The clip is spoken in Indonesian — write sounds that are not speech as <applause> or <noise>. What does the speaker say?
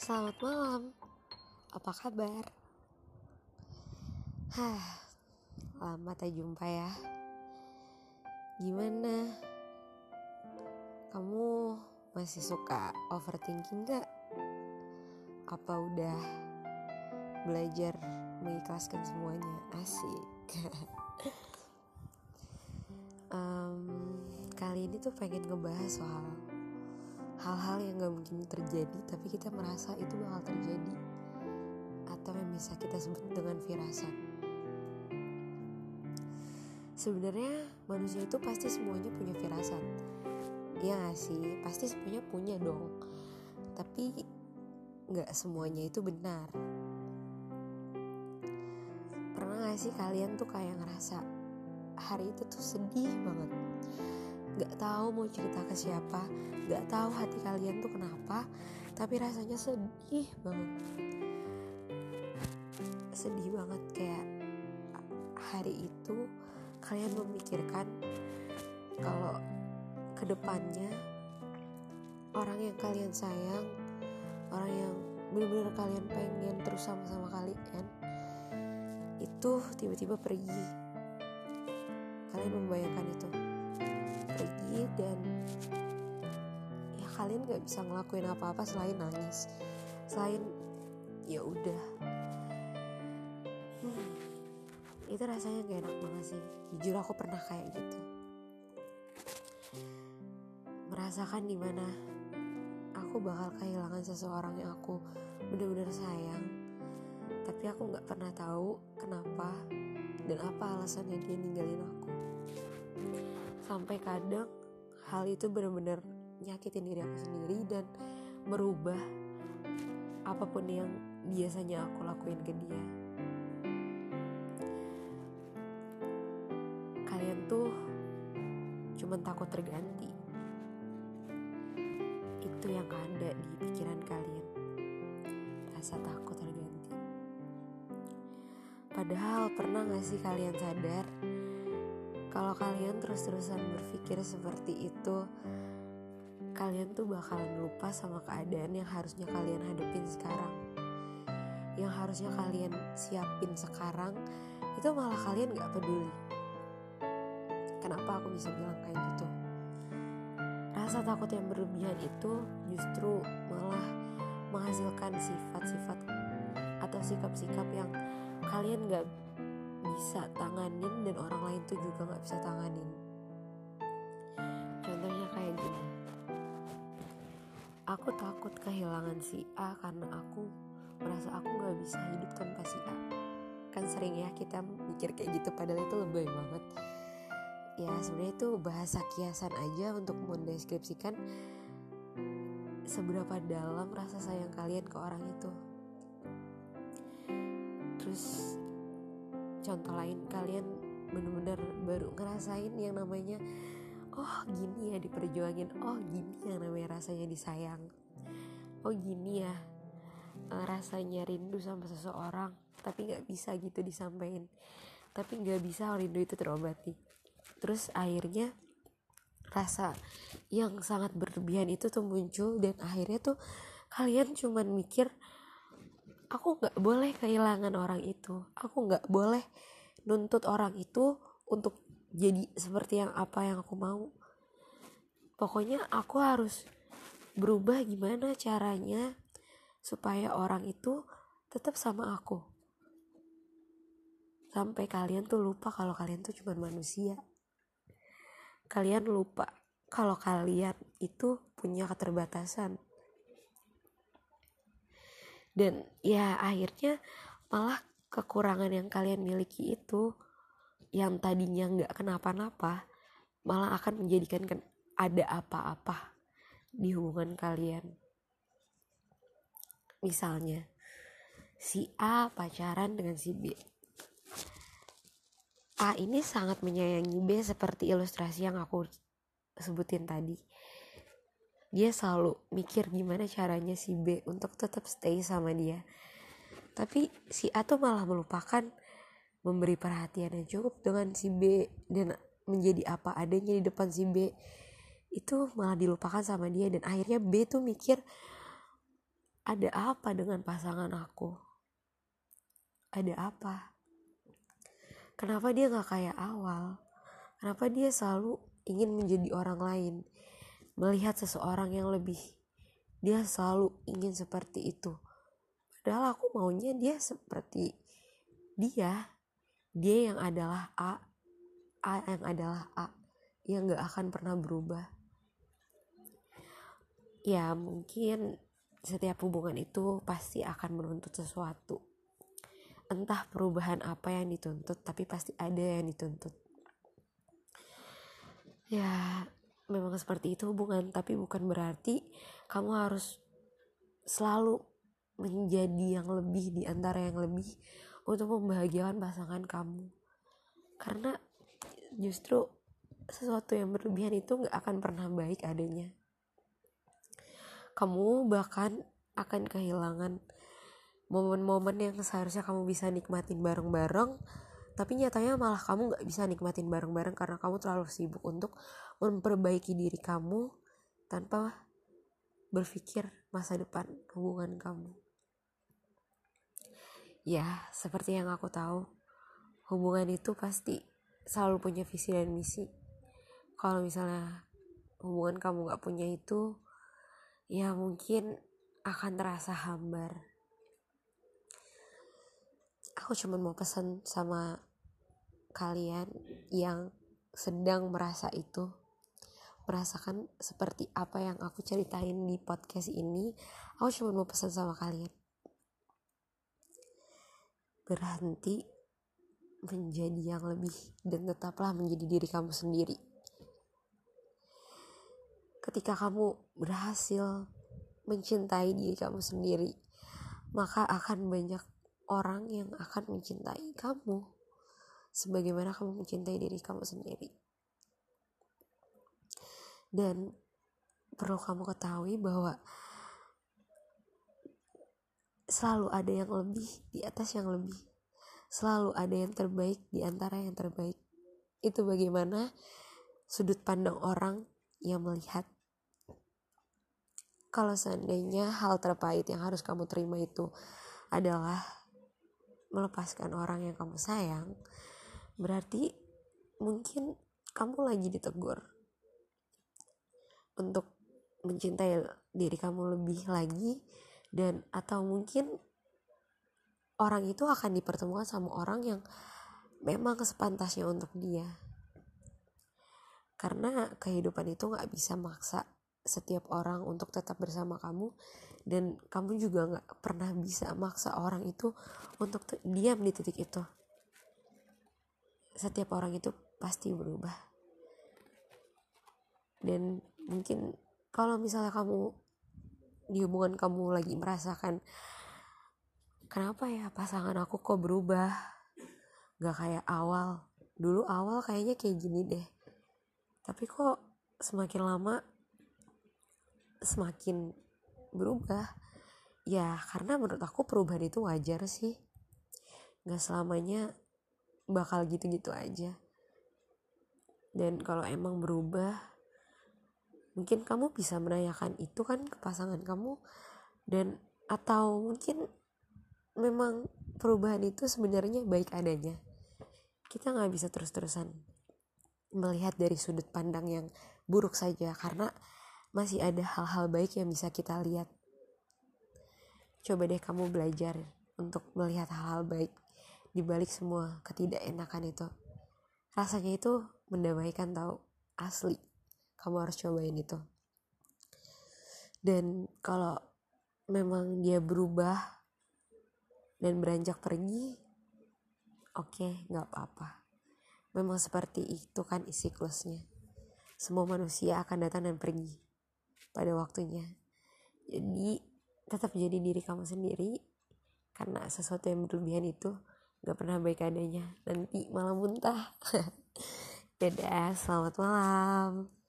Selamat malam, apa kabar? Hah, lama tak jumpa ya. Gimana? Kamu masih suka overthinking gak? Apa udah belajar mengikhlaskan semuanya? Asik. <laughs> um, kali ini tuh pengen ngebahas soal hal-hal yang gak mungkin terjadi tapi kita merasa itu bakal terjadi atau yang bisa kita sebut dengan firasat. Sebenarnya manusia itu pasti semuanya punya firasat. Ya gak sih? Pasti semuanya punya dong. Tapi gak semuanya itu benar. Pernah gak sih kalian tuh kayak ngerasa hari itu tuh sedih banget gak tahu mau cerita ke siapa gak tahu hati kalian tuh kenapa tapi rasanya sedih banget. Sedih banget kayak hari itu kalian memikirkan kalau ke depannya orang yang kalian sayang orang yang benar-benar kalian pengen terus sama-sama kalian itu tiba-tiba pergi. Kalian membayangkan itu pergi dan ya kalian gak bisa ngelakuin apa-apa selain nangis. Selain ya udah. Hmm, itu rasanya gak enak banget sih. Jujur aku pernah kayak gitu. Merasakan di mana aku bakal kehilangan seseorang yang aku benar-benar sayang tapi aku nggak pernah tahu kenapa dan apa alasannya dia ninggalin aku sampai kadang hal itu benar-benar nyakitin diri aku sendiri dan merubah apa pun yang biasanya aku lakuin ke dia. Kalian tuh cuman takut terganti. Itu yang ada di pikiran kalian. Rasa takut terganti. Padahal pernah gak sih kalian sadar kalau kalian terus-terusan berpikir seperti itu kalian tuh bakalan lupa sama keadaan yang harusnya kalian hadapin sekarang. Yang harusnya kalian siapin sekarang itu malah kalian gak peduli. Kenapa aku bisa bilang kayak gitu? Rasa takut yang berlebihan itu justru malah menghasilkan sifat-sifat atau sikap-sikap yang kalian gak bisa tanganin dan orang lain tuh juga gak bisa tanganin. Contohnya kayak gini. Aku takut kehilangan si A karena aku merasa aku gak bisa hidup tanpa si A. Kan sering ya kita mikir kayak gitu padahal itu lebay banget. Ya sebenarnya itu bahasa kiasan aja untuk mendeskripsikan seberapa dalam rasa sayang kalian ke orang itu. Terus contoh lain kalian bener-bener baru ngerasain yang namanya oh gini ya diperjuangin oh gini yang namanya rasanya disayang oh gini ya eh, rasanya rindu sama seseorang tapi nggak bisa gitu disampaikan tapi nggak bisa rindu itu terobati. Terus akhirnya rasa yang sangat berlebihan itu tuh muncul dan akhirnya tuh kalian cuman mikir aku nggak boleh kehilangan orang itu. Aku nggak boleh nuntut orang itu untuk jadi seperti yang apa yang aku mau. Pokoknya aku harus berubah gimana caranya supaya orang itu tetap sama aku. Sampai kalian tuh lupa kalau kalian tuh cuma manusia. Kalian lupa kalau kalian itu punya keterbatasan dan ya akhirnya malah kekurangan yang kalian miliki itu yang tadinya nggak kenapa-napa malah akan menjadikan ada apa-apa di hubungan kalian. Misalnya si A pacaran dengan si B. A ini sangat menyayangi B seperti ilustrasi yang aku sebutin tadi dia selalu mikir gimana caranya si B untuk tetap stay sama dia. Tapi si A tuh malah melupakan memberi perhatian yang cukup dengan si B dan menjadi apa adanya di depan si B. Itu malah dilupakan sama dia dan akhirnya B tuh mikir ada apa dengan pasangan aku? Ada apa? Kenapa dia gak kayak awal? Kenapa dia selalu ingin menjadi orang lain melihat seseorang yang lebih dia selalu ingin seperti itu. Padahal aku maunya dia seperti dia. Dia yang adalah A A yang adalah A yang gak akan pernah berubah. Ya mungkin setiap hubungan itu pasti akan menuntut sesuatu. Entah perubahan apa yang dituntut tapi pasti ada yang dituntut. Ya memang seperti itu hubungan tapi bukan berarti kamu harus selalu menjadi yang lebih di antara yang lebih untuk membahagiakan pasangan kamu. Karena justru sesuatu yang berlebihan itu gak akan pernah baik adanya. Kamu bahkan akan kehilangan momen-momen yang seharusnya kamu bisa nikmatin bareng-bareng tapi nyatanya malah kamu gak bisa nikmatin bareng-bareng karena kamu terlalu sibuk untuk memperbaiki diri kamu tanpa berpikir masa depan hubungan kamu. Ya seperti yang aku tahu hubungan itu pasti selalu punya visi dan misi. Kalau misalnya hubungan kamu gak punya itu ya mungkin akan terasa hambar aku cuma mau pesan sama kalian yang sedang merasa itu. Merasakan seperti apa yang aku ceritain di podcast ini. Aku cuma mau pesan sama kalian. Berhenti menjadi yang lebih dan tetaplah menjadi diri kamu sendiri. Ketika kamu berhasil mencintai diri kamu sendiri maka akan banyak orang yang akan mencintai kamu sebagaimana kamu mencintai diri kamu sendiri. Dan perlu kamu ketahui bahwa selalu ada yang lebih di atas yang lebih. Selalu ada yang terbaik di antara yang terbaik. Itu bagaimana sudut pandang orang yang melihat kalau seandainya hal terpahit yang harus kamu terima itu adalah melepaskan orang yang kamu sayang berarti mungkin kamu lagi ditegur untuk mencintai diri kamu lebih lagi dan atau mungkin orang itu akan dipertemukan sama orang yang memang sepantasnya untuk dia. Karena kehidupan itu nggak bisa maksa setiap orang untuk tetap bersama kamu. Dan kamu juga nggak pernah bisa maksa orang itu untuk diam di titik itu. Setiap orang itu pasti berubah. Dan mungkin kalau misalnya kamu di hubungan kamu lagi merasakan kenapa ya pasangan aku kok berubah? Gak kayak awal. Dulu awal kayaknya kayak gini deh. Tapi kok semakin lama semakin berubah. Ya karena menurut aku perubahan itu wajar sih. Nggak selamanya bakal gitu-gitu aja. Dan kalau emang berubah mungkin kamu bisa menanyakan itu kan ke pasangan kamu. Dan atau mungkin memang perubahan itu sebenarnya baik adanya. Kita nggak bisa terus-terusan melihat dari sudut pandang yang buruk saja karena masih ada hal-hal baik yang bisa kita lihat. Coba deh kamu belajar untuk melihat hal-hal baik di balik semua ketidakenakan itu. Rasanya itu mendamaikan tahu asli. Kamu harus cobain itu. Dan kalau memang dia berubah dan beranjak pergi, oke, okay, nggak apa-apa. Memang seperti itu kan siklusnya. Semua manusia akan datang dan pergi pada waktunya. Jadi tetap jadi diri kamu sendiri karena sesuatu yang berlebihan itu gak pernah baik adanya. Nanti malah muntah. <laughs> Dadah selamat malam